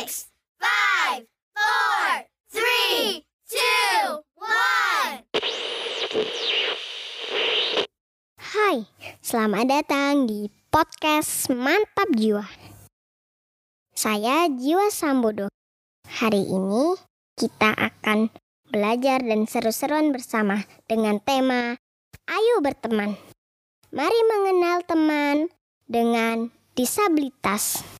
six. Hai, selamat datang di podcast Mantap Jiwa. Saya Jiwa Sambodo. Hari ini kita akan belajar dan seru-seruan bersama dengan tema Ayo Berteman. Mari mengenal teman dengan disabilitas.